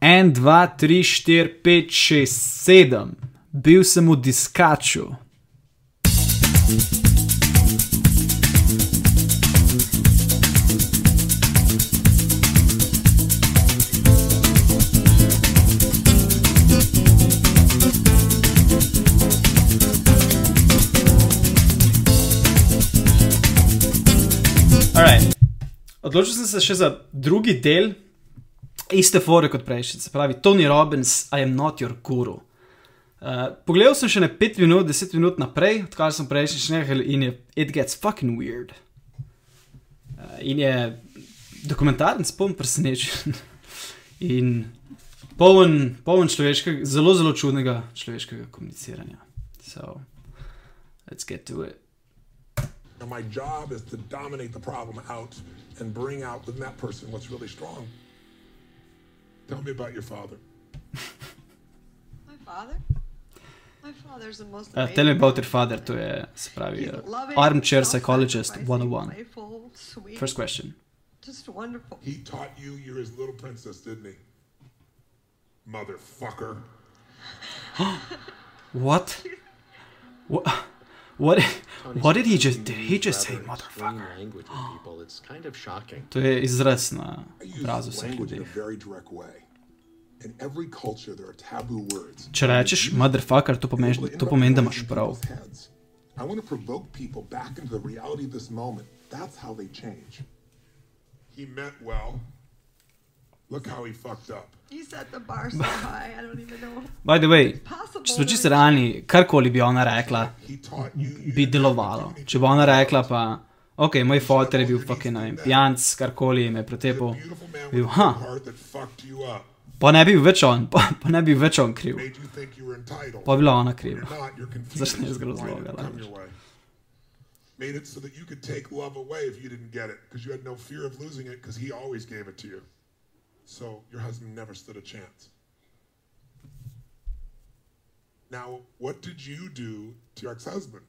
En, dva, tri, štiri, pet, šest, sedem. Bil sem v diskaču. Odločil sem se še za drugi del iste fore kot prejšnji, se pravi Tony Robbins, I am not your guru. Uh, pogledal sem še ne 5 minut, 10 minut naprej, odkar sem prejšnji šnehel in je it gets fucking weird. Uh, in je dokumentaren, spom presenečen in poln, poln človeškega, zelo, zelo čudnega človeškega komuniciranja. So, let's get to it. And my job is to dominate the problem out and bring out within that person what's really strong. Tell me about your father. My father? My father's the most Uh, tell me about your father, to je, se pravi, uh, Armchair Psychologist 101. Playful, sweet, First question. just wonderful. He taught you you're his little princess, didn't he? Motherfucker. What? What? What? What did he just? Did he just say motherfucker? language with people. It's kind of shocking. To je izraz na I use obrazu vseh language in ljudi. Če rečeš motherfucker, to pomeni, to pomeni da imaš prav. I want to provoke people back into the reality of this moment. That's how they change. He meant well. Look how he fucked up. He set the bar so high, I don't even know. By the way, če smo čisto realni, karkoli bi ona rekla, He taught you. you bi delovalo. Če bo ona rekla pa, ok, moj fotor je bil fucking, ne vem, pijanc, karkoli me Beautiful man bil, ha, good heart that fucked you up. pa ne bi bil več on, pa, pa ne bi več on kriv, Made you think you were entitled. pa bi bila ona kriva. you're not. Zašto ne zgolj Why did it razloga, come laž? your way? Made it so that you could take love away if you didn't get it, because you had no fear of losing it, because he always gave it to you. So your husband never stood a chance. Now, what did you do to your ex-husband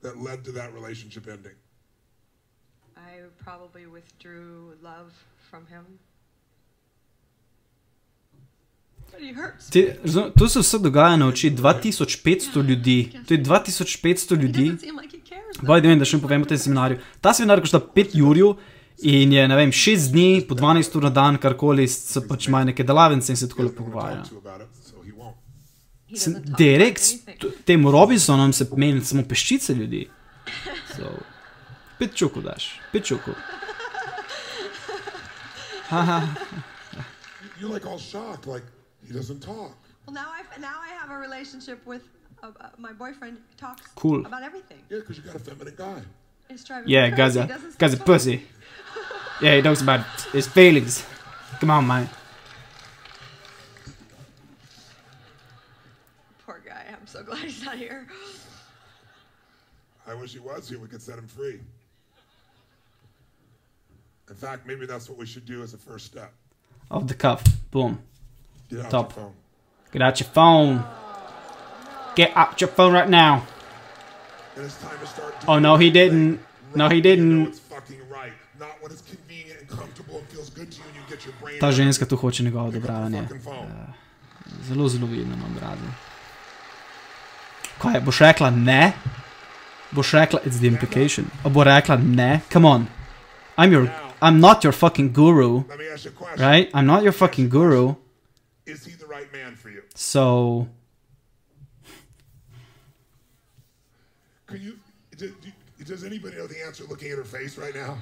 that led to that relationship ending? I probably withdrew love from him. Te, razum- to se vse dogaja na oči 2500 ljudi. To je 2500 He ljudi. Boj, da vem, da še ne povem o tem seminarju. Ta seminar košta 5 jurjev in je, ne vem, 6 dni, po 12 ur na dan, karkoli, se pač imajo neke delavnice in se tako lepo doesn't want to pogovarjajo. talk to you about it, so he won't. He Sem- doesn't talk Derek, about s- anything. t- temu Robinsonom se meni samo peščice ljudi. So, pet čuku daš, pet. Haha, You're like all shocked, like he doesn't talk. Well, now I now I have a relationship with uh, uh, my boyfriend. Talks Cool. about everything. Yeah, because you got a feminine guy. It's driving yeah, me guy's a, guy's a pussy. Yeah, he talks about his feelings. Come on, man. Poor guy. I'm so glad he's not here. I wish he was here. We could set him free. In fact, maybe that's what we should do as a first step. Off the cuff, boom. Get out Top. your phone. Get out your phone. Get out your phone right now. And it's time to start doing Oh, no, he the right didn't. thing. No, Right he when you know didn't. it's fucking right. Not when it's convenient and comfortable and feels good to you and you get your brain. Ta out. ženska tu hoče njegovo Pick up the odobravanje. fucking phone. Zelo, zelo vidno na obrazu. Kaj, boš rekla ne? Boš rekla, it's the implication. A bo rekla ne? Come on. I'm your, I'm not your fucking guru, Let me ask you a question. right? I'm not your fucking guru. Is he the right man for you? So, Can you? do- do- Does anybody know the answer looking at her face right now?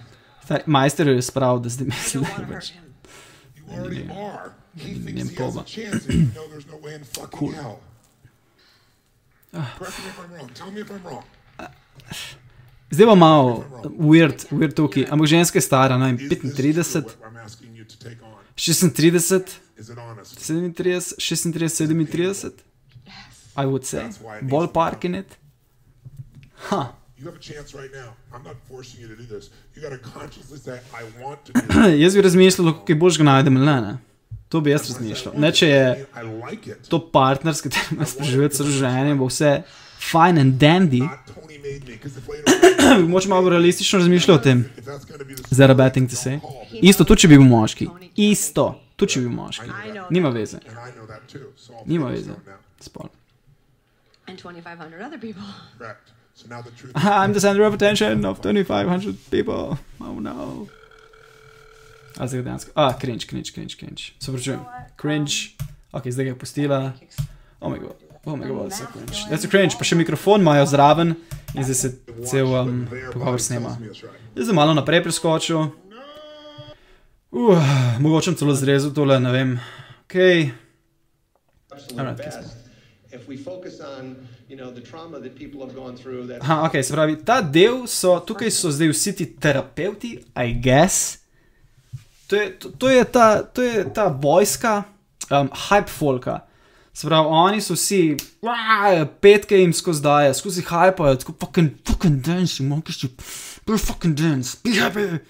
taj majster je sprav, da zdaj I mislim, don't da want to je hurt več. him. You already are. He thinks he has a chance, and you know there's no way in fucking hell. Correct me if I'm wrong. Tell me if I'm wrong. Zdaj bo malo weird, weird tukaj, ampak ženska je stara, ne vem, Is this true, 35, what I'm asking you to take on? 36, Is it honest? 37, 36, 37, I would say. Ballpark in it. Huh. You have a chance right now. I'm not forcing you to do this. You got to consciously say, I want to do it. jaz bi razmišljal, kako je boš ga najdem ali ne, ne. To bi jaz razmišljal. Ne, če je I like it. to partner, s katerim preživljam celo življenje, bo vse fine and dandy. Not Tony made me, because if later on, Moče malo realistično razmišljati o tem. if that's going to be the Is that a bad thing to say? Isto, tudi če bi bil moški. Isto. Tudi če bi moški. Nima veze. And I know that too. So all Nima veze. Spol. And 2,500 other people. Correct. So now the truth. I'm the center of attention of 2500 people. Oh no. A zdaj dejansko. A, cringe, cringe, cringe, cringe. Se pravičujem. Cringe. Ok, zdaj ga je pustila. Oh my god. Oh my god, so cringe. That's a cringe, pa še mikrofon imajo zraven in zdaj se cel um, pogovor snema. Zdaj sem malo naprej preskočil. Uh, mogoče celo zrezal tole, ne vem. Ok. absolute Alright, kiss best. If we focus on, you know, the trauma that people have gone through, that Aha, ok, se pravi, ta del so, tukaj so zdaj vsi ti terapeuti, I guess. To je, to, to je, ta, to je ta vojska, um, hype folka. Se pravi, oni so vsi, "Wah, petke jim skozi daje, skozi hypajo, tako fucking, fucking dance, monkiš, be fucking dance, be happy.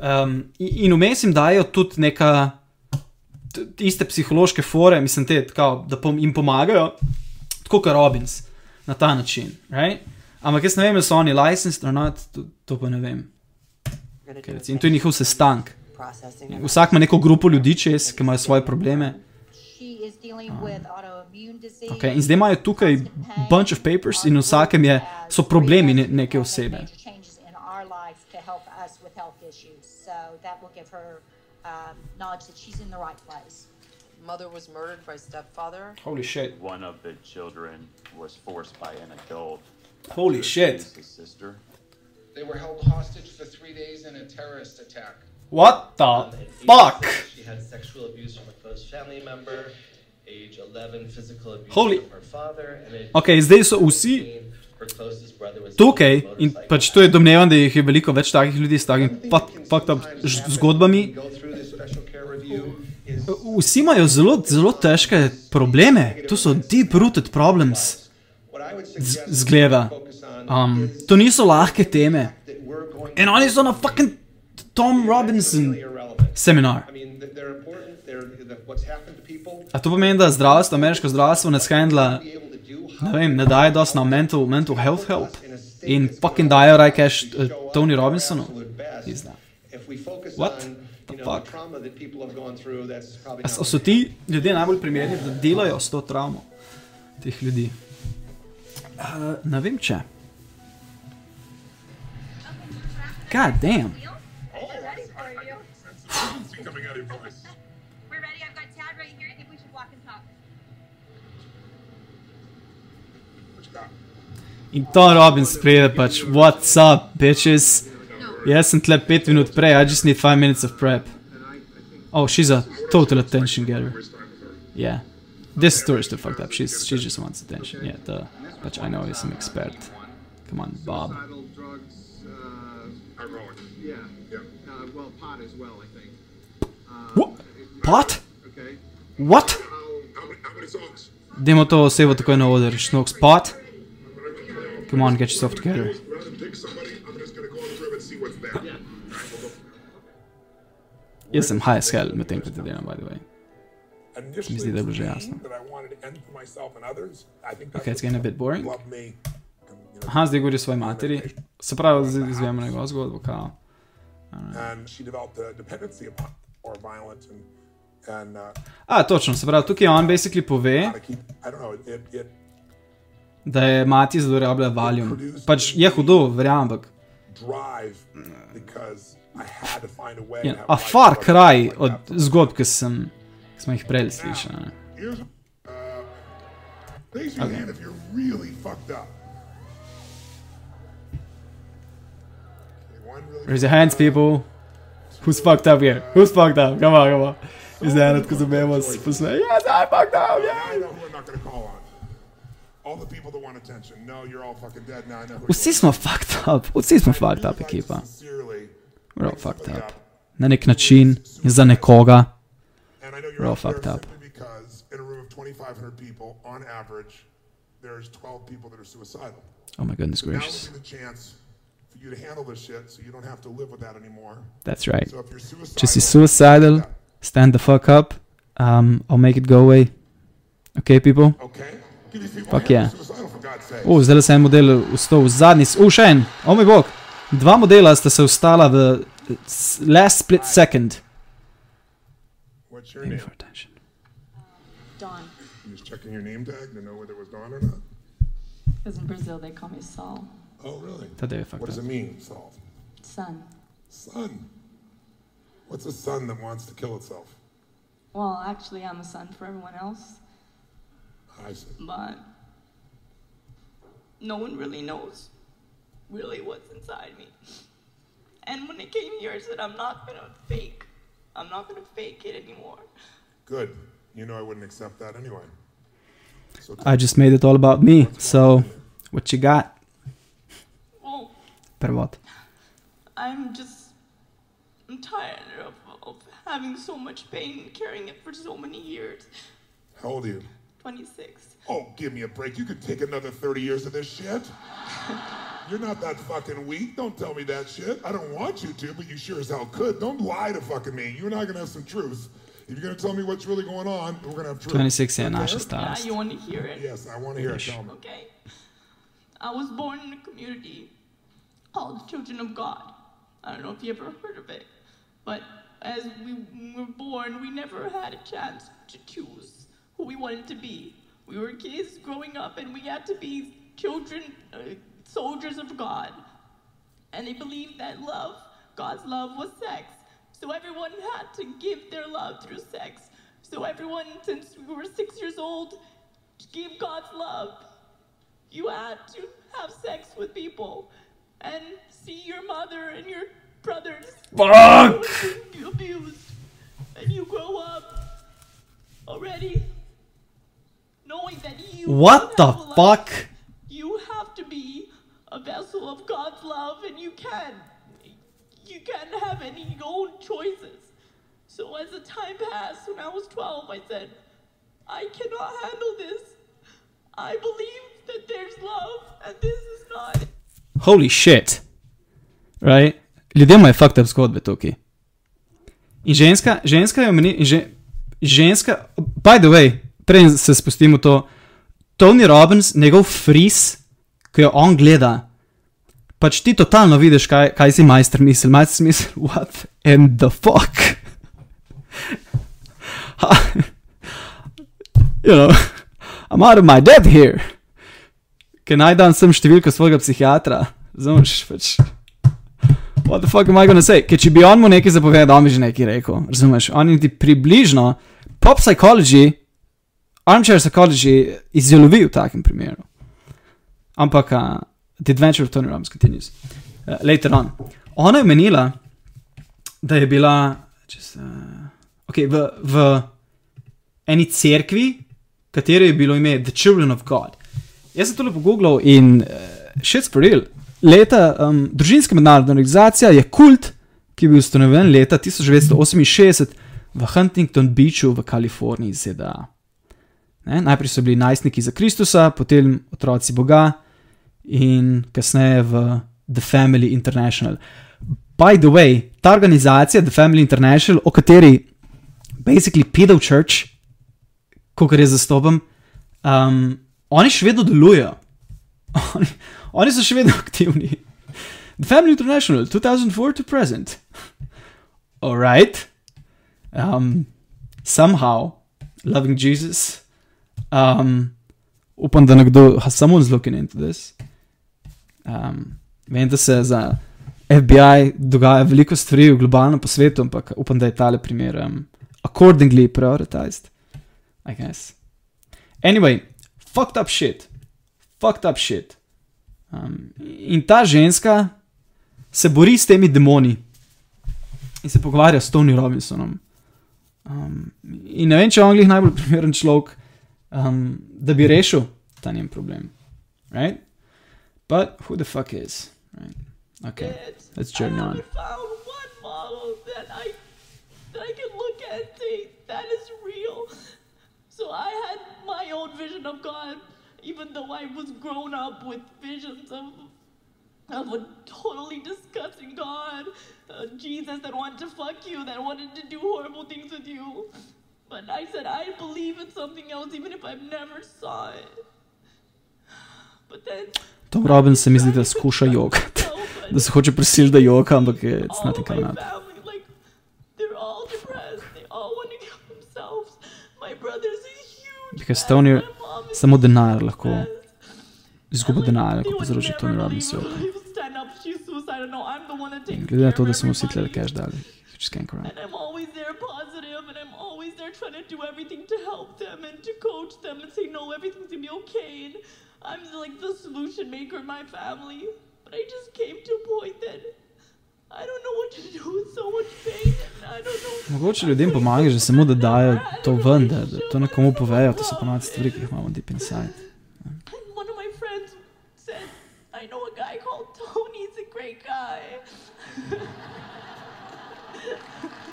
Um, in in vmes jim dajo tudi neka iste psihološke fore, mislim, te, kao, da pom, jim pomagajo, tako kot Robins, na ta način. Right? Ampak jaz ne vem, ali so oni licensed ali not, to, to pa ne vem. Okay, in to je njihov sestank. Vsak ima neko grupo ljudi čez, ki imajo svoje probleme. Disease. Okay, in zdaj imajo tukaj bunch of papers in vsakem je, so problemi ne, neke osebe. That will give her um, knowledge that she's in the right place. Mother was murdered by stepfather. Holy shit. One of the children was forced by an adult. Holy shit. His sister. They were held hostage for three days in a terrorist attack. What the fuck? She had sexual abuse from a close family member. Age 11, physical abuse Holy- from her father. And at Ok, zdaj so vsi 15, her closest brother was tukaj in pač to je domnevam, da jih je veliko več takih ljudi s takimi fuck- fucked up zgodbami. Vsi imajo zelo, zelo težke probleme. To so deep rooted problems. Z- Zgleda. Um, to niso lahke teme. In oni so na fucking Tom Robinson seminar. A to pomeni, da zdravstvo, ameriško zdravstvo ne skendla, ne vem, ne daje dosti na mental, mental health help in fucking dajo raj cash uh, Tony Robinsonu. focus What so, so ti ljudje najbolj primerni, da delajo s to travmo teh ljudi? Uh, ne vem če. God damn. In Tom Robbins pride pač, what's up, bitches? Jaz sem tle pet minut prej, I just need five minutes of prep. Oh, she's a total attention getter. Yeah. This tour is too fucked up. She's, she just wants attention. Yeah, duh. But I know he's an expert. Come on, Bob. Uh, uh, pot as well, I think. What? Pot? Dajmo to osebo takoj na oder. Snooks pot? Come on, get yourself together. Somebody, I'm the high as hell med tem, ko te delam, by the way. Initially, jasno. me that I wanted to end for myself and others. I think that's Okay, it's getting a bit boring. love me. you Aha, zdaj govori o svoji materi. Se pravi, zdaj izvemo njegovo zgodbo, kao. A, točno, se pravi, tukaj on basically pove, da je mati zlorabljala valium. Pač je hudo, verjamem, ampak. because to find a to far that kraj od that. zgodb, ki sem, ki smo jih prej slišali. uh. Okay, Raise your hands, people. Who's fucked up here? Who's fucked up? Come on, come on. Iz ene, tako zabijemo s posmejem. Yes, I fucked up, yeah. I know who I'm not gonna call on. Vsi you smo fucked up, vsi smo fucked up, are. ekipa. Sincerely, We're all bring fucked somebody up. up. Na nek način in za nekoga. And I know We're you're all out there fucked up. simply because in a room of 2,500 people, on average, there's 12 people that are suicidal. Oh my goodness Now gracious. will be the chance for you to handle this shit so you don't have to live with that anymore. That's right. So if you're suicidal, Če si suicidal, stand the fuck up. Um, I'll make it go away. Okay, people? Okay? For God's sake. O, zdaj se je model ustal v zadnji. s- O, še en. O, moj bog. Dva modela sta se ustala v s- last split second. Name? for attention. Dawn. You just checking your name tag to know whether it was Dawn or not? Because in Brazil they call me Saul. Oh, really? They fucked What does up. it mean, Saul? Son. Son. What's a son that wants to kill itself? Well, actually, I'm a son for everyone else, I see. but no one really knows really what's inside me. And when I came here, I said, I'm not gonna fake. I'm not gonna fake it anymore. Good. You know I wouldn't accept that anyway. So I just made it all about me. So, what you got? Well, Prvot. I'm just, I'm tired of, of having so much pain and carrying it for so many years. how old are you? 26. Oh, give me a break. You could take another 30 years of this shit. You're not that fucking weak. Don't tell me that shit. I don't want you to, but you sure as hell could. Don't lie to fucking me. You and I are gonna have some truth. If you're gonna tell me what's really going on, we're gonna have truth. 26 and Okay? naša Yeah, starost. you want to hear it? Yes, I want to hear it. Tell me. Okay. I was born in a community called Children of God. I don't know if you ever heard of it, but as we were born, we never had a chance to choose who we wanted to be. We were kids growing up, and we had to be children, uh, soldiers of God. And they believed that love, God's love, was sex. So everyone had to give their love through sex. So everyone, since we were six years old, gave God's love. You had to have sex with people and see your mother and your brothers Fuck! abused. And you grow up already knowing that you What the a life. fuck? You have to be a vessel of God's love, and you can. You can't have any own choices. So as the time passed, when I was 12, I said, I cannot handle this. I believe that there's love, and this is not. Holy shit. Right? Ljudje imajo fucked up zgodbe tukaj. In ženska, ženska je omenila, že, ženska, by the way, prej se spustimo to, Tony Robbins, njegov fris, ki jo on gleda, pač ti totalno vidiš, kaj, kaj si majster misli. Majster misli, what in the fuck? you know, I'm out of my depth here. Ker naj dam sem številko svojega psihiatra, razumeš? Pač, what the fuck am I gonna say? Ker če bi on mu nekaj zapovedal, on bi že nekaj rekel, razumeš? On niti približno, pop psychology, armchair psychology izjalovi v takem primeru. Ampak, uh, The Adventure of Tony Robbins continues. Uh, later on. Ona je menila, da je bila just, uh, okay, v, v eni cerkvi, kateri je bilo ime The Children of God. Jaz sem to lepo pogooglal in uh, shit's for real. Leta, um, družinska mednarodna organizacija je kult, ki je bil ustanovljen leta 1968 v Huntington Beachu v Kaliforniji, ZDA. Ne? Najprej so bili najstniki za Kristusa, potem otroci Boga in kasneje v The Family International. By the way, ta organizacija, The Family International, o kateri basically Pedo Church, kot je zastopam, um, oni še vedno delujejo. Oni, oni so še vedno aktivni. The Family International, 2004 to present. Alright. Um, somehow, loving Jesus. Um, upam, da nekdo, has someone's looking into this. Um, vem, da se za FBI dogaja veliko stvari v globalnem po svetu, ampak upam, da je tale primer um, accordingly prioritized. I guess. Anyway, fucked up shit. Fucked up shit. Um, in ta ženska se bori s temi demoni in se pogovarja s Tony Robinsonom. Um, in ne vem, če je on glih najbolj primeren človek, um, da bi rešil ta njen problem. Right? But who the fuck is? Right? Okay, let's journey on. found one model that I that I can look at and say that is real. So I had my own vision of God, even though I was grown up with visions of of a totally disgusting God, uh, Jesus that wanted to fuck you, that wanted to do horrible things with you. But I said I believe in something else, even if I've never saw it. But then Tom Robbins se mi zdi, da skuša jokati. Da se hoče prisiliti, da joka, ampak je it's nothing coming out. Because Tony, samo denar lahko, izguba denarja lahko povzroči Tony Robbins. Suicidal. No, takes Glede na to, da smo vsi tle cash dali, just can't correct. There trying to do everything to help them and to coach them and say, no, everything's gonna be okay. And I'm like the solution maker in my family. But I just came to a point that I don't know what to do with so much pain, and I don't know. Mogoče ljudem pomaga, že samo da dajo to ven, da, da to nekomu povejo, to so ponavadi stvari, ki jih imamo deep inside. And one of my friends said, I know a guy called Tony, he's a great guy.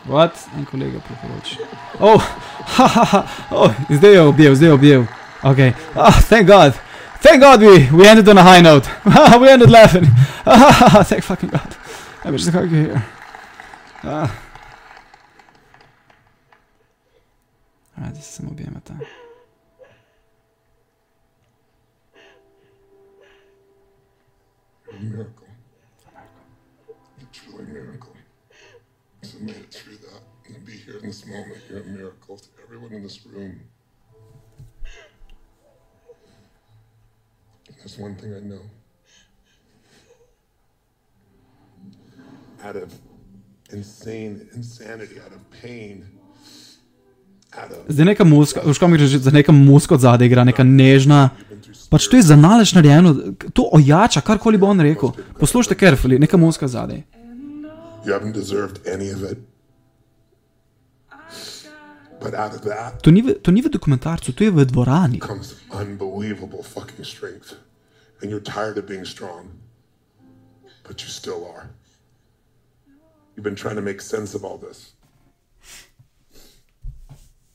What? En kolega priporoča. Oh, ha, ha, ha. oh, zdaj je objel, zdaj je objel. Ok, oh, thank God. Thank God we, we ended on a high note. we ended laughing. thank fucking God. I wish the car could hear. Ah. Alright, zdaj se samo objemata. You're a miracle. A miracle. To made it here in this moment, you're a miracle to everyone in this room. There's one thing I know. Out of insane insanity, out of pain, out of Zdaj neka muska, veš kam gre že za neka muska od zadaj igra, neka nežna. Pač to je za nalež narejeno, to ojača, karkoli bo on rekel. Poslušajte carefully, neka muska zadaj. you haven't deserved any of it. But out of that To ni, v, to ni v dokumentarcu, to je v dvorani. comes unbelievable fucking strength. And you're tired of being strong, but you still are. You've been trying to make sense of all this.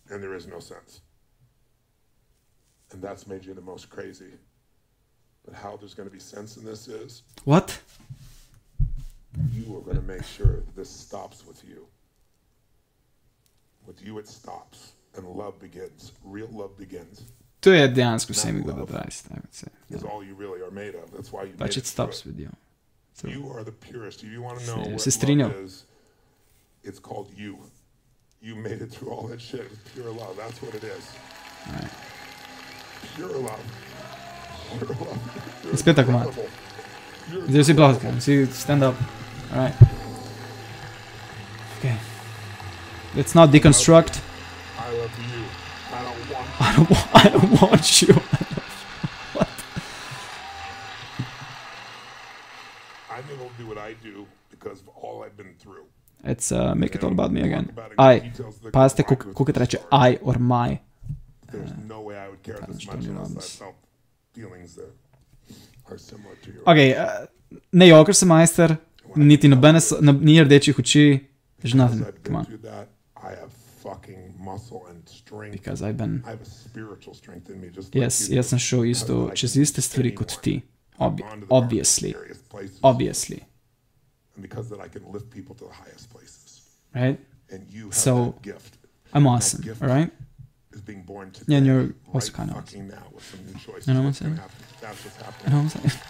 And there is no sense. And that's made you the most crazy. But how there's going to be sense in this is What? you are going to make sure this stops with you. With you, it stops, and love begins. Real love begins. To je dejansko vse mi kdo da pravi, tako se. Is all you really are made of. That's why you. Pač it stops with you. So, You are the purest. If you want to know what love is, it's called you. You made it through all that shit with pure love. That's what it is. Pure love. Pure love. You're spet tako malo. Zdaj vsi ploskamo, vsi stand up. Alright. Okay. Let's not deconstruct. I love you. I don't want. I don't, wa- I don't want you. I'm able to do what I do because of all I've been through. Let's uh, make it all about me again. I. Pazite, koliko koliko reče I or my. There's no way I would care this much unless I felt feelings that are similar to yours. Ok, uh, ne jokar se majster, niti nobene, no, ni rdečih oči. Nothing, I've come on. I have fucking muscle and strength. Because I've been- I have a spiritual strength in me. Just Yes, like you jaz sem šel isto, čez iste stvari kot anyone. ti. Obvi I've gone to the obviously. darkest, scariest places. Obviously. And because that I can lift people to the highest places. Right? And you have So, that gift. I'm awesome, gift alright? Is being born today. Yeah, and you're also right kind of fucking now with some new choices. You know what I'm saying? That's what's You know what I'm saying?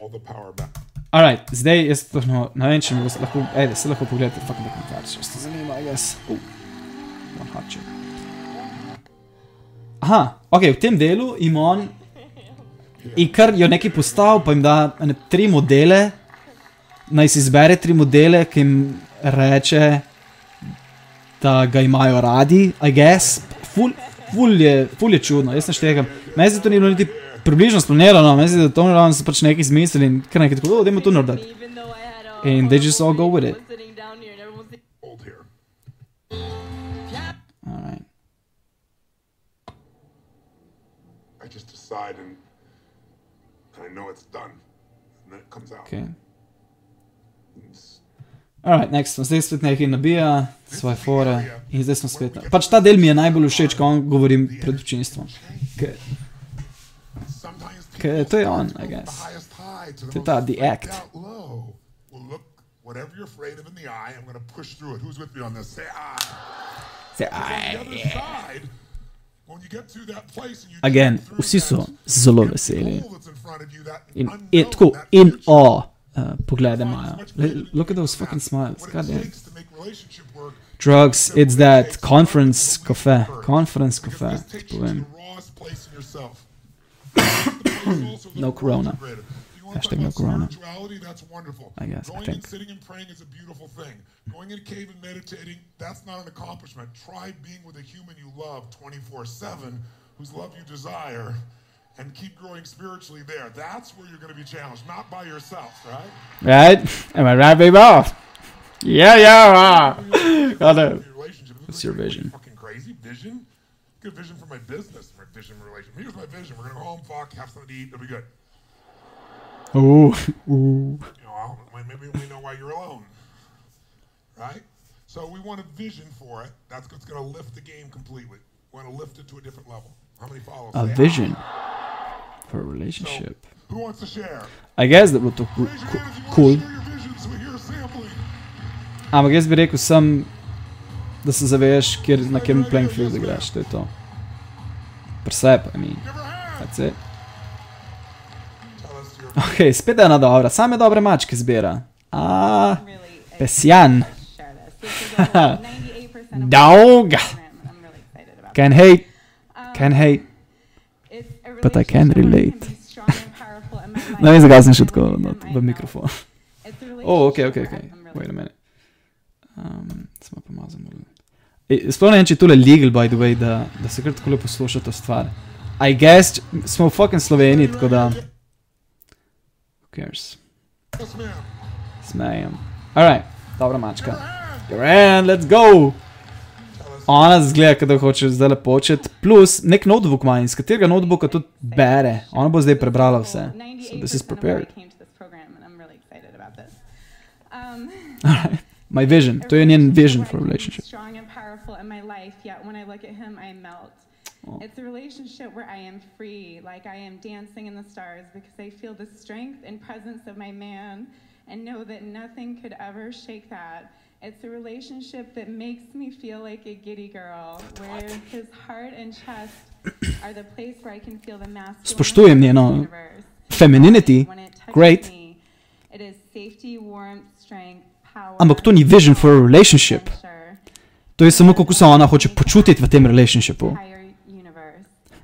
All the power back. Alright, zdaj jaz točno, ne vem, če mi boste lahko, ej, da se lahko pogledate fucking dokumentarce, če ste zanima, I guess. Uh, one hot chick. Aha, ok, v tem delu ima on, in kar jo nekaj postav, pa jim da ene tri modele, naj si izbere tri modele, ki jim reče, da ga imajo radi, I guess. Ful, ful, je, ful je čudno, jaz ne štegam. Meni se to ni bilo niti približno splanirano, se da to ne so pač nekaj izmislili in kar nekaj tako, o, dajmo to narediti. Even though I had a And they just all go with it. Alright. I just decide and, and I know it's done. And then it comes out. Okay. Alright, next, smo zdaj spet nekaj nabija, svoje fore in zdaj smo spet. Pač ta del mi je najbolj všeč, ko on govorim pred občinstvom. People to je on, I guess. to the je the act. look, whatever you're afraid of in the eye, I'm going to push through it. Who's with me on this? Say I. Se, On the other side, when you get to that place and you Again, vsi so zelo veseli. in in, tako, in uh, poglede Look at those fucking smiles, god damn. drugs, it's that conference cafe. Conference cafe. rawest place in yourself. No corona. Hashtag no corona. That's wonderful. I guess, I Going think. and sitting and praying is a beautiful thing. Going in a cave and meditating, that's not an accomplishment. Try being with a human you love 24 7, whose love you desire, and keep growing spiritually there. That's where you're going to be challenged, not by yourself, right? Right? Am I right, baby? Yeah, yeah. Got it. Your. What's your vision? Fucking crazy vision. Good vision for my business. My vision, my relationship. Here's my vision. We're gonna go home, fuck, have something to eat. It'll be good. Oh, ooh. You know, maybe we know why you're alone, right? So we want a vision for it. That's what's gonna lift the game completely. We want to lift it to a different level. How many follows? A vision "Ah." for a relationship. Who wants to share? I guess that would to cool. Raise your hand if you want cool. to share your vision so we hear a sampling. Da se zaveš, kjer, na katerem playing field igraš. To je to. Presep, I mean. That's it. Ok, spet ena dobra, same dobre mačke zbira. A, pesjan. Dog. Can hate. Can hate. But I can relate. Ne vem, zakaj sem še tako not, v mikrofon. Oh, ok, ok, ok. Wait a minute. Um, smo pa malo zamudili. E, Sploh ne vem, če je tole legal, by the way, da, da se kar tako posluša to stvar. I guess, smo v fucking Sloveniji, tako da. Who cares? Smejem. Alright, dobra mačka. In, let's go! Ona zgleda, da hoče zdaj početi. Plus, nek notebook ima, iz katerega notebooka tudi bere. Ona bo zdaj prebrala vse. So this is prepared. Alright, my vision. To je njen vision for a relationship. Strong and powerful in my life, yet when I look at him, I melt. It's a relationship where I am free, like I am dancing in the stars, because I feel the strength and presence of my man and know that nothing could ever shake that. It's a relationship that makes me feel like a giddy girl, where his heart and chest are the place where I can feel the masculine Spoštujem of njeno femininity. When it touches Great. me, it is safety, warmth, strength. Ampak to ni vision for a relationship. To je samo kako se ona hoče počutiti v tem relationshipu.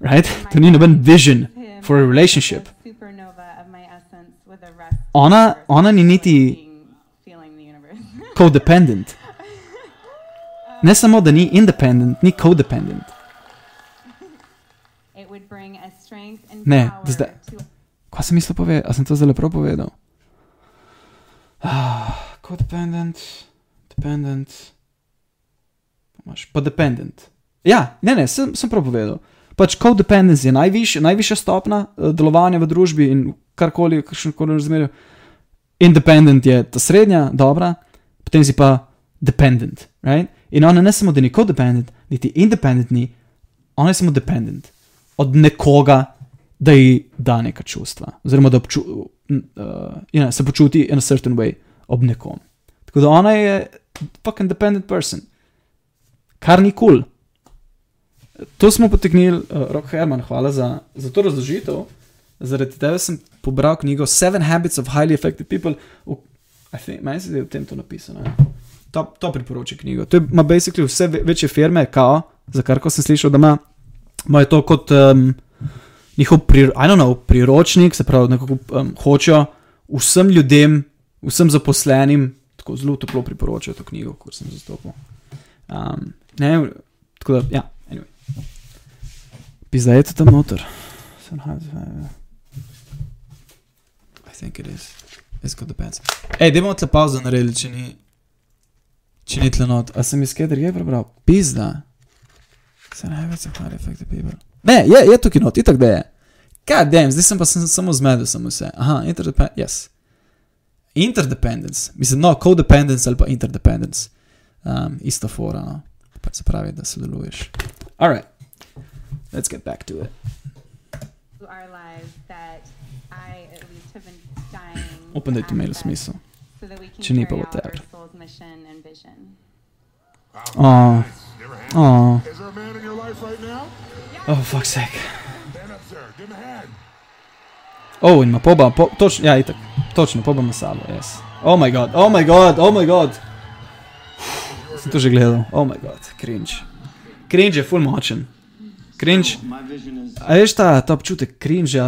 Right? To ni noben vision for a relationship. Ona, ona ni niti codependent. Ne samo, da ni independent, ni codependent. Ne, zdaj. Kaj sem mislil povedati? A sem to zelo prav povedal? Ah, codependent, dependent. Imaš pa dependent. Ja, ne, ne, sem, sem prav povedal. Pač codependence je najvišja, najvišja stopna uh, delovanja v družbi in karkoli, kakšenkoli razmerju. Independent je ta srednja, dobra, potem si pa dependent. Right? In ona ne samo, da ni codependent, niti independent ni, ona je samo dependent od nekoga, da ji da neka čustva, oziroma da obču, uh, you know, se počuti in a certain way ob nekom. Tako da ona je fucking dependent person, kar ni kul. Cool. To smo potegnili, uh, Rok Herman, hvala za, za to razložitev. Zaradi tega sem pobral knjigo Seven Habits of Highly Effective People. V, think, meni se je v tem to napisano. ja. To, to priporoča knjigo. To ima basically vse ve- večje firme, kao, za kar ko sem slišal, da ima, imajo to kot um, njihov pri, know, priročnik, se pravi, nekako um, hočejo vsem ljudem, vsem zaposlenim, tako zelo toplo priporočajo to knjigo, kot sem zastopal. Um, ne, tako da, ja, anyway. Pizda je to tam noter. I think it is. It's got the pants. Ej, dajmo tle pauzo narediti, če ni, če ni tle not. A sem iz kje drugje prebral? Pizda. Se ne več zakaj efekti people. Ne, je, je tukaj not, itak da je. God damn, zdaj sem pa sem, samo zmedel sem vse. Aha, interdependence, yes. Interdependence, mislim, no, codependence ali pa interdependence. Um, ista fora, no. Pa se pravi, da sodeluješ. Alright, let's get back to it. our lives that I at least have been dying Upam, da je to imelo smisel. so that we can Če ni, pa vision. Oh, oh, Is there a man in your life right now? oh, fuck's sake. Stand up, sir. Give him a hand. Oh, in ima poba, po, točno, ja, itak, točno, poba ima sabo, yes. Oh my god, oh my god, oh my god. Sem to že gledal. Oh moj bog, cringe. Cringe je full močen. Cringe. A veš ta, ta občutek cringe?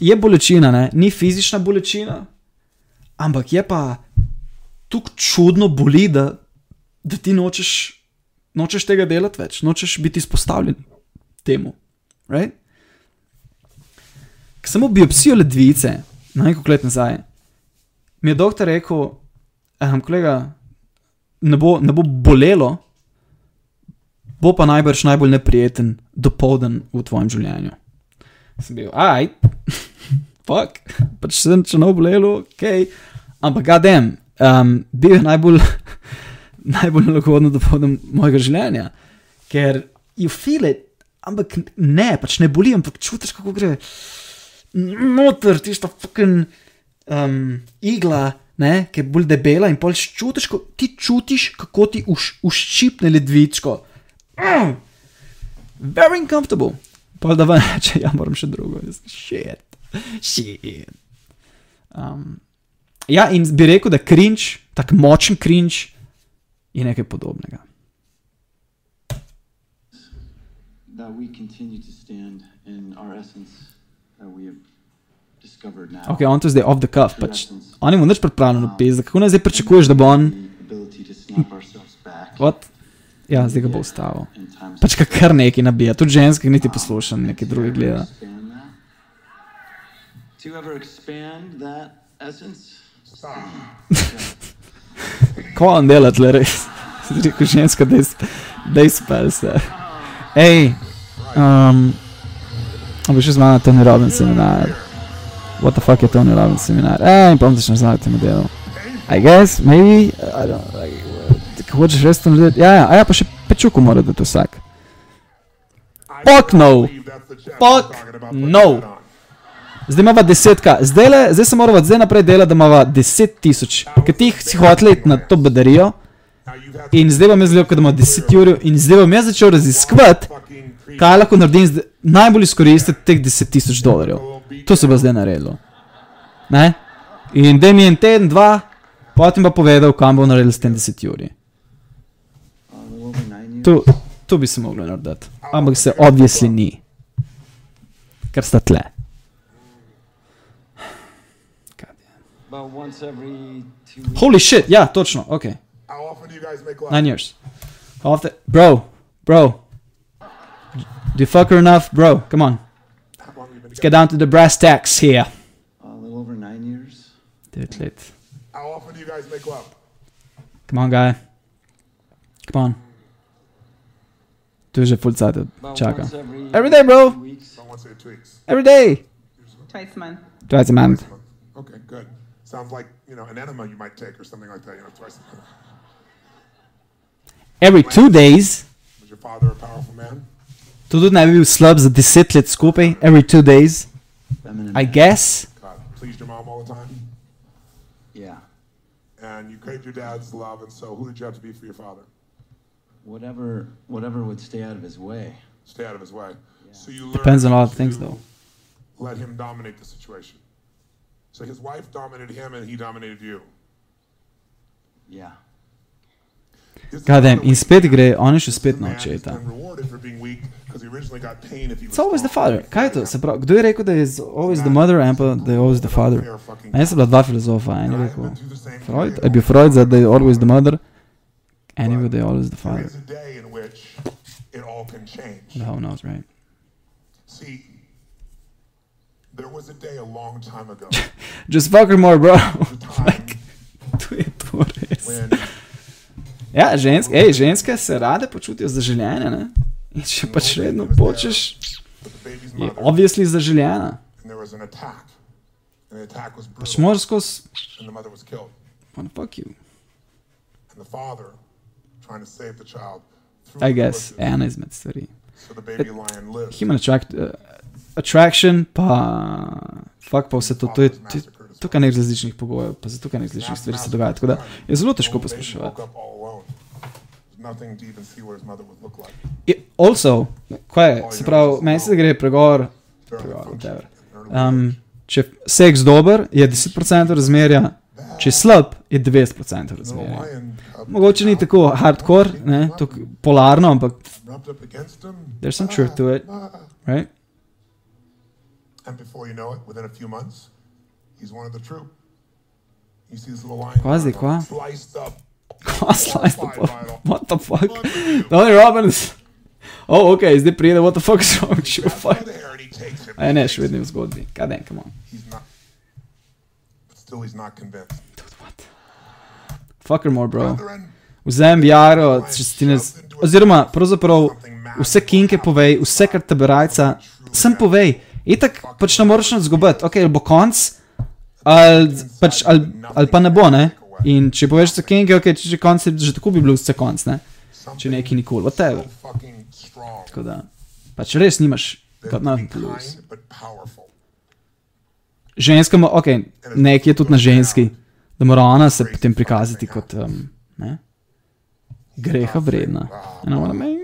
Je bolečina, ne? ni fizična bolečina, ampak je pa tako čudno boli, da, da ti nočeš, nočeš tega delati več, nočeš biti izpostavljen temu. Right? Ko samo biopsijo ledvice, na neko let nazaj, mi je doktor rekel, ehm, kolega, ne bo, ne bo bolelo, bo pa najbrž najbolj neprijeten dopoldan v tvojem življenju. Sem bil, aj, fuck, pač sem če ne bo bolelo, ok, ampak gadem, um, bil je najbolj, najbolj nelagodno dopoldan mojega življenja, ker you feel it, ampak ne, pač ne boli, ampak čutiš, kako gre noter, tista fucking um, igla, ne, ki je bolj debela in pol čutiš, ko, ti čutiš, kako ti uš, uščipne ledvičko. Mm. Very uncomfortable. Pa da vam reče, ja, moram še drugo, shit, shit. Um, ja, in bi rekel, da cringe, tako močen cringe, je nekaj podobnega. that we continue to stand in our essence Ok, on to zdaj off the cuff, pač on ima nič pripravljeno pes, kako naj zdaj pričakuješ, da bo on. What? Ja, zdaj ga bo ustavil. Pač ka kar nekaj nabija, tudi ženske niti poslušam, neki drugi gleda. Ko on dela tle res? Si rekel ženska, da je spel se. Ej, um, a bi še z mano Tony Robbins seminar. What the fuck je Tony Robbins seminar? Ej, in bom začel znati temu delu. I guess, maybe, I don't know, like, kako hočeš res to narediti? Ja, ja, ja, pa še pečuku mora dati vsak. Fuck no! Fuck no! Zdaj imamo desetka, zdaj, le, zdaj se moramo zdaj naprej delati, da imamo deset tisoč, ker ti si hotel iti na to badarijo in zdaj vam je zelo, da imamo deset ur in zdaj bom jaz začel raziskovati, kaj lahko naredim, najbolj izkoristiti teh deset tisoč dolarjev. To se bo zdaj naredilo. Ne? In da mi je en teden, dva, potem pa povedal, kam bo naredil s tem deset uri. To, to bi se moglo narediti, ampak se obvisli ni, ker sta tle. Holy shit, ja, točno, ok. How often do you guys make love? Nine years. Off the, bro, bro. Do you fuck her enough, bro? Come on. Let's get down to the brass tacks here. A little over nine years. Devet let. How often do you guys make love? Come on, guy. Come on. Tu je že full cajt About čaka. every Every day, bro. two weeks. About once every two weeks. Every day. Twice a month. Twice a month. Okay, good. Sounds like you know an enema you might take or something like that. You know, twice. a month. Every two days. Was your father a powerful man? To tudi ne bi bil slab za deset let skupaj. Every two days. I guess. God, pleased your mom all the time, Yeah. and you craved your dad's love, and so who did you have to be for your father? Whatever, whatever would stay out of his way. Stay out of his way. So you Depends on a lot of things, though. Let him dominate the situation. So his wife dominated him, and he dominated you. Yeah. Gadem, in spet gre, on je še spet na očeta. Rewarded for being weak because he originally got pain if he was It's always the father. Kaj je to? Se pravi, kdo je rekel, da je always the mother, en pa da je always the father? Meni sta bila dva filozofa, en je rekel Freud, je bil Freud za da je always the mother, en je bil da je always the father. is a day in which it all can change. The who knows, right? See, there was a day a long time ago Just fuck her more, bro. like, to je to res. Ja, ženske, ej, ženske se rade počutijo zaželjene, ne? In če pač redno počeš, je obvisli zaželjena. Pač moraš skozi, and the fuck you. and the father trying to save the child. I guess, ena izmed stvari. Human attract, uh, attraction, pa fuck pa vse to, to je, tukaj nekaj različnih pogojev, pa zato nekaj različnih stvari se dogaja, tako da je zelo težko Baby woke poslušati. up all alone. There's nothing to even see what his mother would look like. I- Also, kaj je, se pravi, meni se gre pregovor, pregovor, whatever. Um, če seks dober, je 10% razmerja Če slab, je 90% razmerje. Mogoče ni tako hardcore, ne, tako polarno, ampak there's some truth to it, right? And before you know it, within a few months, he's one of the troop. You see this little line Kva zdaj, kva? sliced up. Slice the fuck? What the fuck? Tony Robbins. Oh, ok, zdaj pride, what the fuck is wrong with you? Fuck. A ne, še vedno je v zgodbi. God damn, come on. Still, he's not convinced. Fuck her more, bro. Vzem Jaro, če si ti ne... Oziroma, pravzaprav, vse kinke povej, vse kar tebe rajca, sem povej. Itak pač ne moreš nič zgubiti. Ok, ali bo konc, ali, pač, ali, ali pa ne bo, ne? In če poveš vse kinke, ok, če že konc, že tako bi bil vse konc, ne? Če neki nikoli, whatever. Tako da, pač res nimaš, nothing to lose. Ženska, mo- ok, nekje je tudi na ženski, da mora ona se potem prikazati kot, um, ne? Greha vredna. You know what I mean?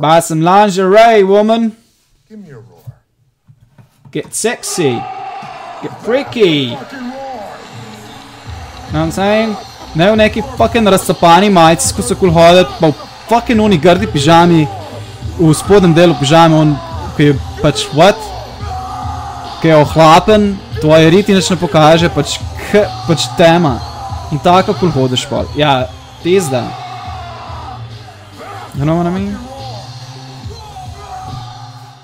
Buy some lingerie, woman. Give me a roar. Get sexy. Get freaky. Know what I'm saying? Ne v neki fucking razcapani majici, ko so kul hoditi, pa v fucking oni grdi pižami, v spodnjem delu pižami, on, ki je pač what? Ki je ohlapen, tvoje riti nič ne pokaže, pač, k, pač tema. In tako kul hodiš pol. Ja, pizda. You know what I mean?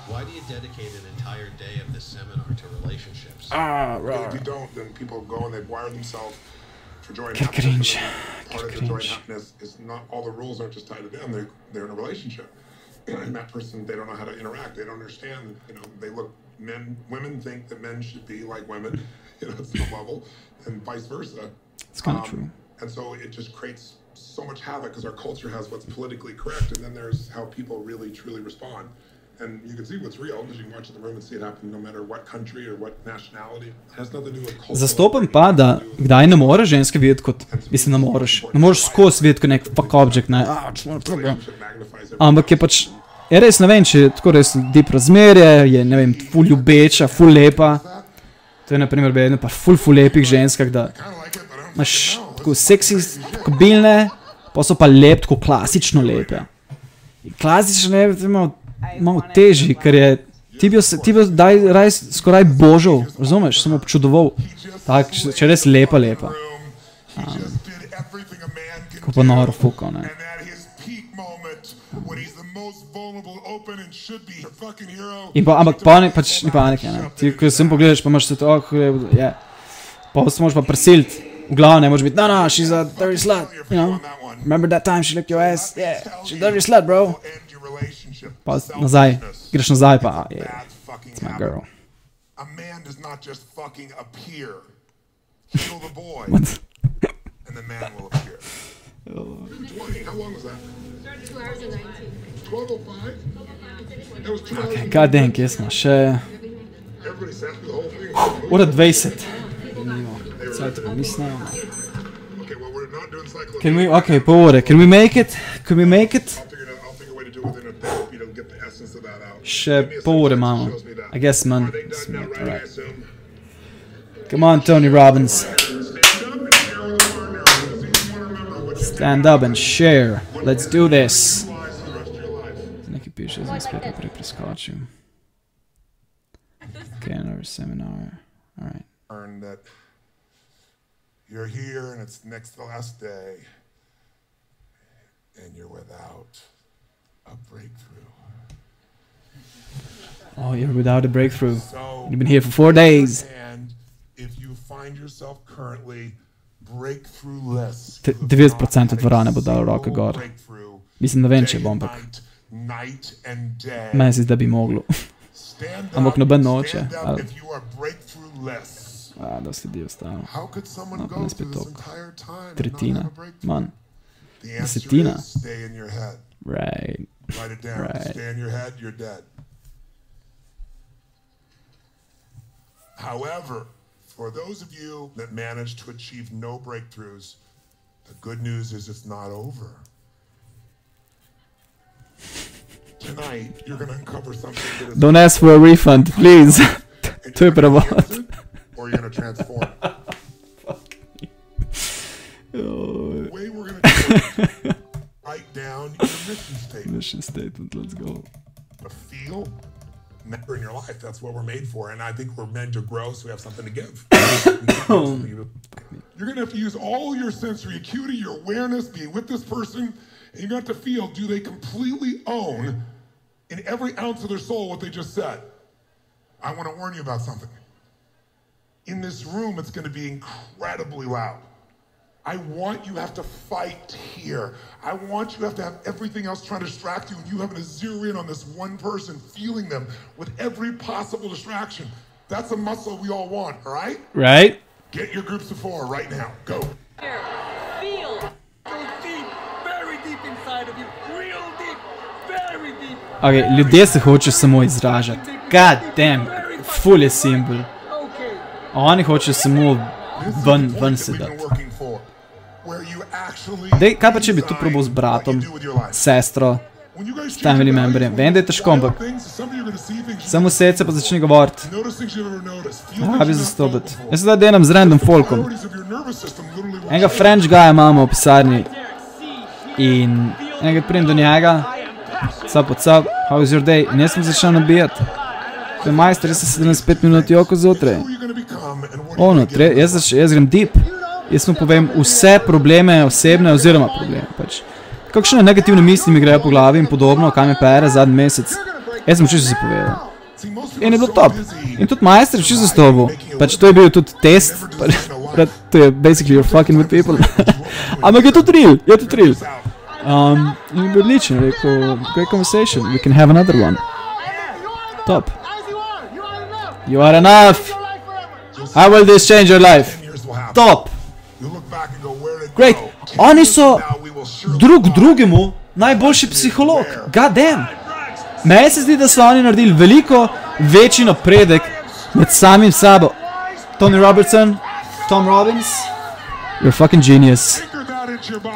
Why do you dedicate an entire day of this seminar to relationships? Ah, If you don't, then people go and they wire themselves for joy and Get happiness. cringe. Part of the joy and happiness is not all the rules aren't just tied to them. They're, they're in a relationship. And that person, they don't know how to interact. They don't understand. You know, they look, men, women think that men should be like women, you know, at some level, and vice versa. It's kind of um, true. And so it just creates so much havoc because our culture has what's politically correct, and then there's how people really truly respond. And you can see what's real because you can watch the room and see it happen no matter what country or what nationality. It has nothing to do with culture. Zastopam pa, da kdaj ne moreš ženske videti kot, mislim, ne moreš. Ne moreš skozi videti kot nek fuck object, ne. Ah. Ampak je pač, je res ne vem, če je tako res deep razmerje, je ne vem, ful ljubeča, ful lepa. To je na primer vedno pa ful ful lepih ženskah, da imaš tako seksi, kobilne, pa so pa lep, tako klasično lepe. In klasično lepe, je malo, težji, ker je, ti bi, ti bi daj, raj, skoraj božal, razumeš, sem občudoval. Tak, če res lepa, lepa. Um, ko pa noro fuko, ne. In pa, ampak pa ne, pač ni panike, ne. Ti, ko sem pogledaš, pa imaš se to, oh, je, je. Pa se moraš pa prisiliti. V glavu ne moreš biti, no, no, she's a dirty slut, you know. Remember that time she licked your ass? Yeah, she's a dirty slut, bro. Pa nazaj, greš nazaj pa, yeah, it's my girl. A man does not just fucking appear. Kill the boy, What? and the man will appear. 20, how long was that? 2 hours and 19. 1205? That was two hours. Okay, god damn, kje smo, še... Everybody sat through the whole thing. Ura 20. Cajt, pa mislim. Okay, well, we're not doing cycling. Can we, okay, pol ure, can we make it? Can we make it? Še pol ure imamo. I guess manj. Alright. Come on, Tony Robbins. Stand up and share. Let's do this. Nekaj piše, zdaj spet naprej preskočil. Okay, another seminar. Alright. Learn that you're here and it's next to the last day, and you're without a breakthrough. Oh, you're without a breakthrough. You've been here for four days. And if you find yourself currently breakthrough-less, Te- 90% dvorane bo dalo roke gor. Mislim, ne vem, če bo, ampak night and day, meni se zdi, da bi moglo. Ampak noben noče. stand up Ali- if you are breakthrough-less. A, dosti ljudi ostalo. How could someone No, pa go ne through spet this toliko. entire time and not Tretjina, have a breakthrough? manj. The answer Desetina. is stay in your head. Right. Write it down. Right. Stay in your head, you're dead. However, for those of you that managed to achieve no breakthroughs, the good news is it's not over. Tonight, you're going to uncover something that is. Don't ask for a refund, please. Typ det? Or you're going to transform. Fuck. oh. way we're going to write down your mission statement. Mission statement, let's go. A feel never in your life. That's what we're made for. And I think we're meant to grow so we have something to give. Um, you're going to have to use all your sensory acuity, your awareness, being with this person, and you're going to have to feel do they completely own in every ounce of their soul what they just said? I want to warn you about something. In this room, it's going to be incredibly loud. I want you to have to fight here. I want you to have to have everything else trying to distract you, and you having to zero in on this one person, feeling them with every possible distraction. That's a muscle we all want, all right? Right? Get your groups of four right now. Go. Feel. Go deep, very deep inside of you. Real deep, very deep. Ok, ljudje se hočejo samo izražati. God damn, full je simbol. Oni hočejo samo ven, ven se dati. Dej, kaj pa če bi tu probal z bratom, sestro, s family memberjem? Vem, da je težko, ampak samo sedce pa začne govoriti. Kaj bi zastopiti? Jaz se da delam z random folkom. Enega French guya imamo v pisarni in enega pridem do njega, Sup, what's up? How is your day? In jaz sem začel nabijati. To je majster, jaz sem 75 minut joko zjutraj. Ono, tre, jaz, jaz grem deep. Jaz mu povem vse probleme, osebne oziroma probleme. Pač. Kakšne negativne misli mi grejo po glavi in podobno, kaj me pere zadnji mesec. Jaz sem čisto si povedal. In je bilo top. In tudi majster je čisto stovu. Pač to je bil tudi test. Pač, to je basically you're fucking with people. Ampak je to trill, je to trill. Um, in je bil odličen, rekel, great conversation, we can have another one. Top. You are enough. How will this change your life? Top. Great. Oni so drug drugemu najboljši psiholog. God damn. Meni se zdi, da so oni naredili veliko večji napredek med samim sabo. Tony Robertson, Tom Robbins, you're a fucking genius.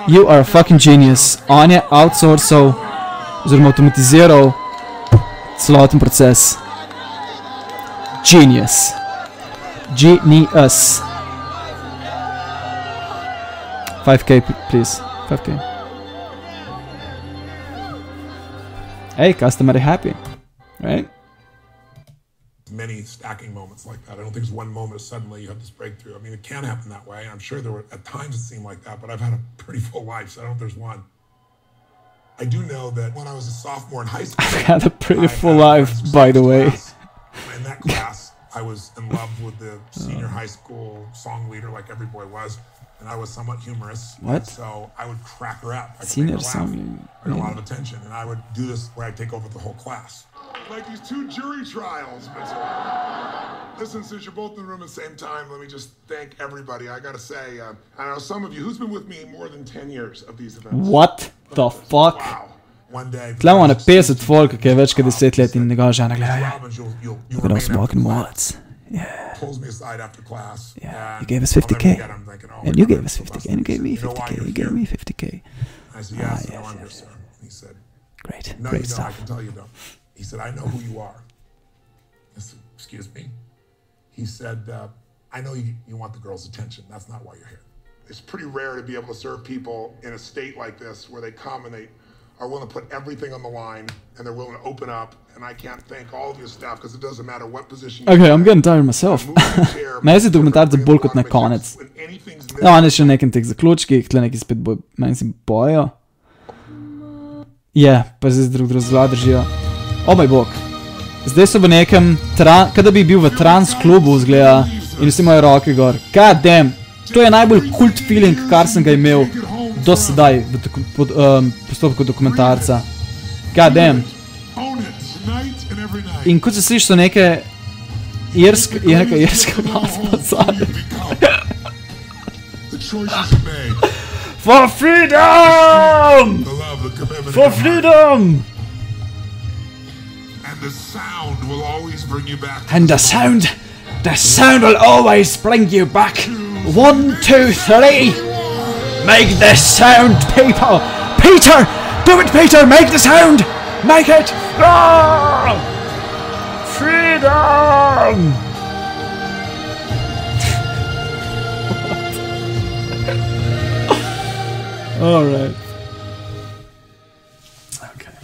You are a fucking genius. On je outsourcal oziroma avtomatiziral celoten proces. Genius. Genius. 5k, please. 5k. Hey, customer happy. Right? Many stacking moments like that. I don't think it's one moment suddenly you have this breakthrough. I mean, it can happen that way. I'm sure there were at times it seemed like that, but I've had a pretty full life, so I don't know if there's one. I do know that when I was a sophomore in high school, I've had a pretty full life, by the way. in that class, I was in love with the senior high school song leader, like every boy was, and I was somewhat humorous. What? So I would crack her up. I could Senior make her. I got a lot of attention, and I would do this where I'd take over the whole class. Like these two jury trials, Mitchell. Listen, since you're both in the room at the same time, let me just thank everybody. I gotta say, uh, I know some of you, who's been with me more than 10 years of these events? What the fuck? One day, Tle imamo na 50 folk, ki je več kot 10 let in njegova žena gleda. Look at us walking wallets. Pulls me aside after class. Yeah, You gave us 50k. And you gave us 50k. And you gave me 50k. You gave me 50k. I said, Ah, yes, no, I'm here, sir. He said, Great, no, great you. I stuff. can tell you don't. He said, I know who you are. I said, excuse me. He said, uh, I know you, you want the girl's attention. That's not why you're here. It's pretty rare to be able to serve people in a state like this where they come and they are willing to put everything on the line and they're willing to open up. And I can't thank all of your staff because it doesn't matter what position Okay, I'm getting tired myself. Meni se dokumentarci bolj kot na konec. Ja, oni še nekem teh zaključkih, tle neki spet boj, meni se bojo. Je, pa zdaj drug drug zla držijo. O moj bog. Zdaj so v nekem, kada bi bil v trans klubu, zgleda, in vsi imajo roke gor. God damn, to je najbolj kult feeling, kar sem ga imel do sedaj v doku, pod, um, postopku dokumentarca. God damn. In kot se sliši, so neke irske, je neka irska glasba made. For freedom! For freedom! And the sound will always bring you back. And the sound, the sound will always bring you back. One, two, three. Make the sound, people! Peter! Do it, Peter! Make the sound! Make it! Freedom! All right. Okay.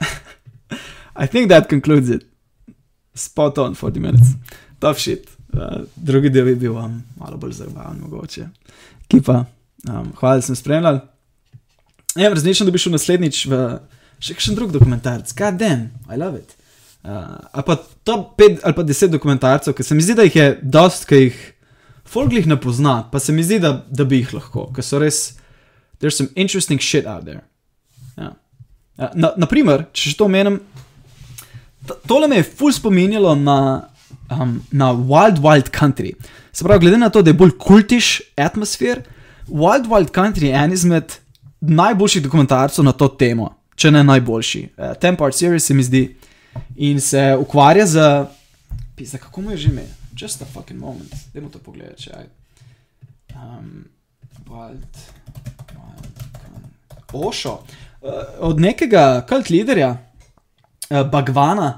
I think that concludes it. Spot on 40 minutes. Tough shit. Uh, drugi del je bil um, malo bolj zabavno, mogoče. Kipa, um, hvala, da sem spremljal. Ja, različno, da bi šel naslednjič v še kakšen drug dokumentarc. God damn, I love it. Uh, ali pa top 5 ali pa 10 dokumentarcev, ki se mi zdi, da jih je dost, ki jih folklih ne pozna, pa se mi zdi, da, da bi jih lahko, ker so res, there's some interesting shit out there. Ja. Uh, na, naprimer, če še to omenim, tole me je ful spominjalo na, um, na Wild Wild Country. Se pravi, glede na to, da je bolj kultiš atmosfer, Wild Wild Country je en izmed najboljših dokumentarcev na to temo, če ne najboljši. Uh, Ten part series se mi zdi in se ukvarja z. Pisa, kako mu je že ime? Just a fucking moment. Dajmo to pogledati, če aj. Um, wild, wild, Country. Ošo. Uh, od nekega kult liderja, uh, Bagvana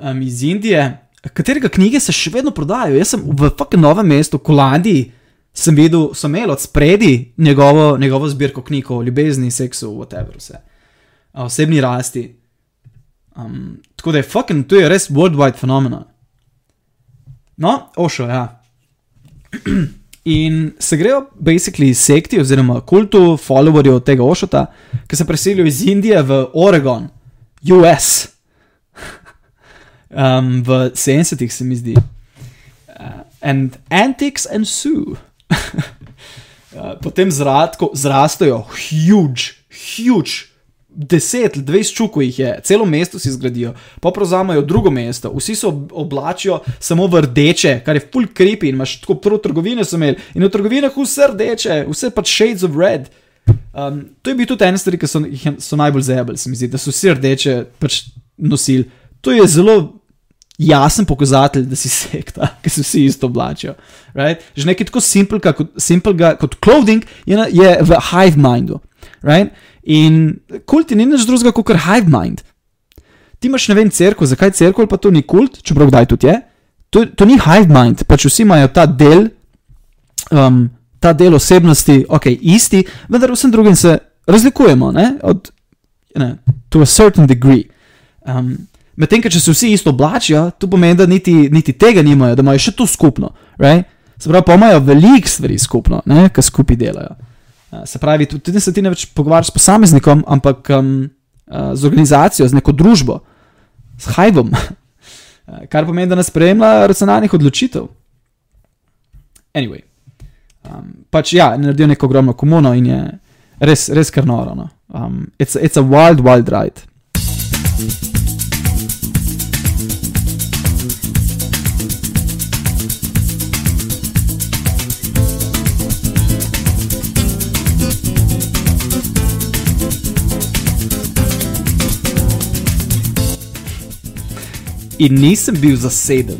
um, iz Indije, katerega knjige se še vedno prodajajo. Jaz sem v fucking novem mestu, Kolandiji, sem videl, so imeli od spredi njegovo, njegovo zbirko knjig o ljubezni, seksu, whatever, vse. O osebni rasti. Um, tako da je fucking, to je res worldwide fenomen. No, ošo, ja. In se grejo, basically, sekti oziroma kultu, followerjev tega Ošota, ki se preselijo iz Indije v Oregon, US, um, v 70-ih, se mi zdi. Uh, and antics and sue. uh, potem zradko, zrastejo, huge, huge. 10, 20 čukov jih je, celo mesto si zgradijo, pa prevzamejo drugo mesto, vsi se ob- oblačijo samo v rdeče, kar je full creepy. In imaš tako prvo trgovine so imeli in v trgovinah vse rdeče, vse pač shades of red. Um, to je bil tudi en stvar, ki so, so najbolj zebali, se mi zdi, da so vsi rdeče pač nosili. To je zelo jasen pokazatelj, da si sekta, ki se vsi isto oblačijo. Right? Že nekaj tako simplega kot, simplega kot clothing je, na, je v hive mindu. Right? In kult je ni nič drugega kot hive mind. Ti imaš ne vem, crkvo, zakaj crkva ali pa to ni kult, čeprav kdaj tudi je. To, to ni hive mind, pač vsi imajo ta del, um, ta del osebnosti, ok, isti, vendar vsem drugim se razlikujemo, ne, od, ne, to a certain degree. Um, Medtem, če se vsi isto oblačijo, to pomeni, da niti, niti tega nimajo, da imajo še to skupno. Right? Se pravi, pa imajo veliko stvari skupno, ki skupaj delajo. Uh, se pravi, tudi tudi se ti ne več pogovarjaš s posameznikom, ampak um, z organizacijo, z neko družbo, s hajvom, uh, kar pomeni, da nas sprejema racionalnih odločitev. Anyway, um, pač ja, naredijo neko ogromno komuno in je res, res kar noro. No. Um, it's, it's a wild, wild ride. In nisem bil zaseden.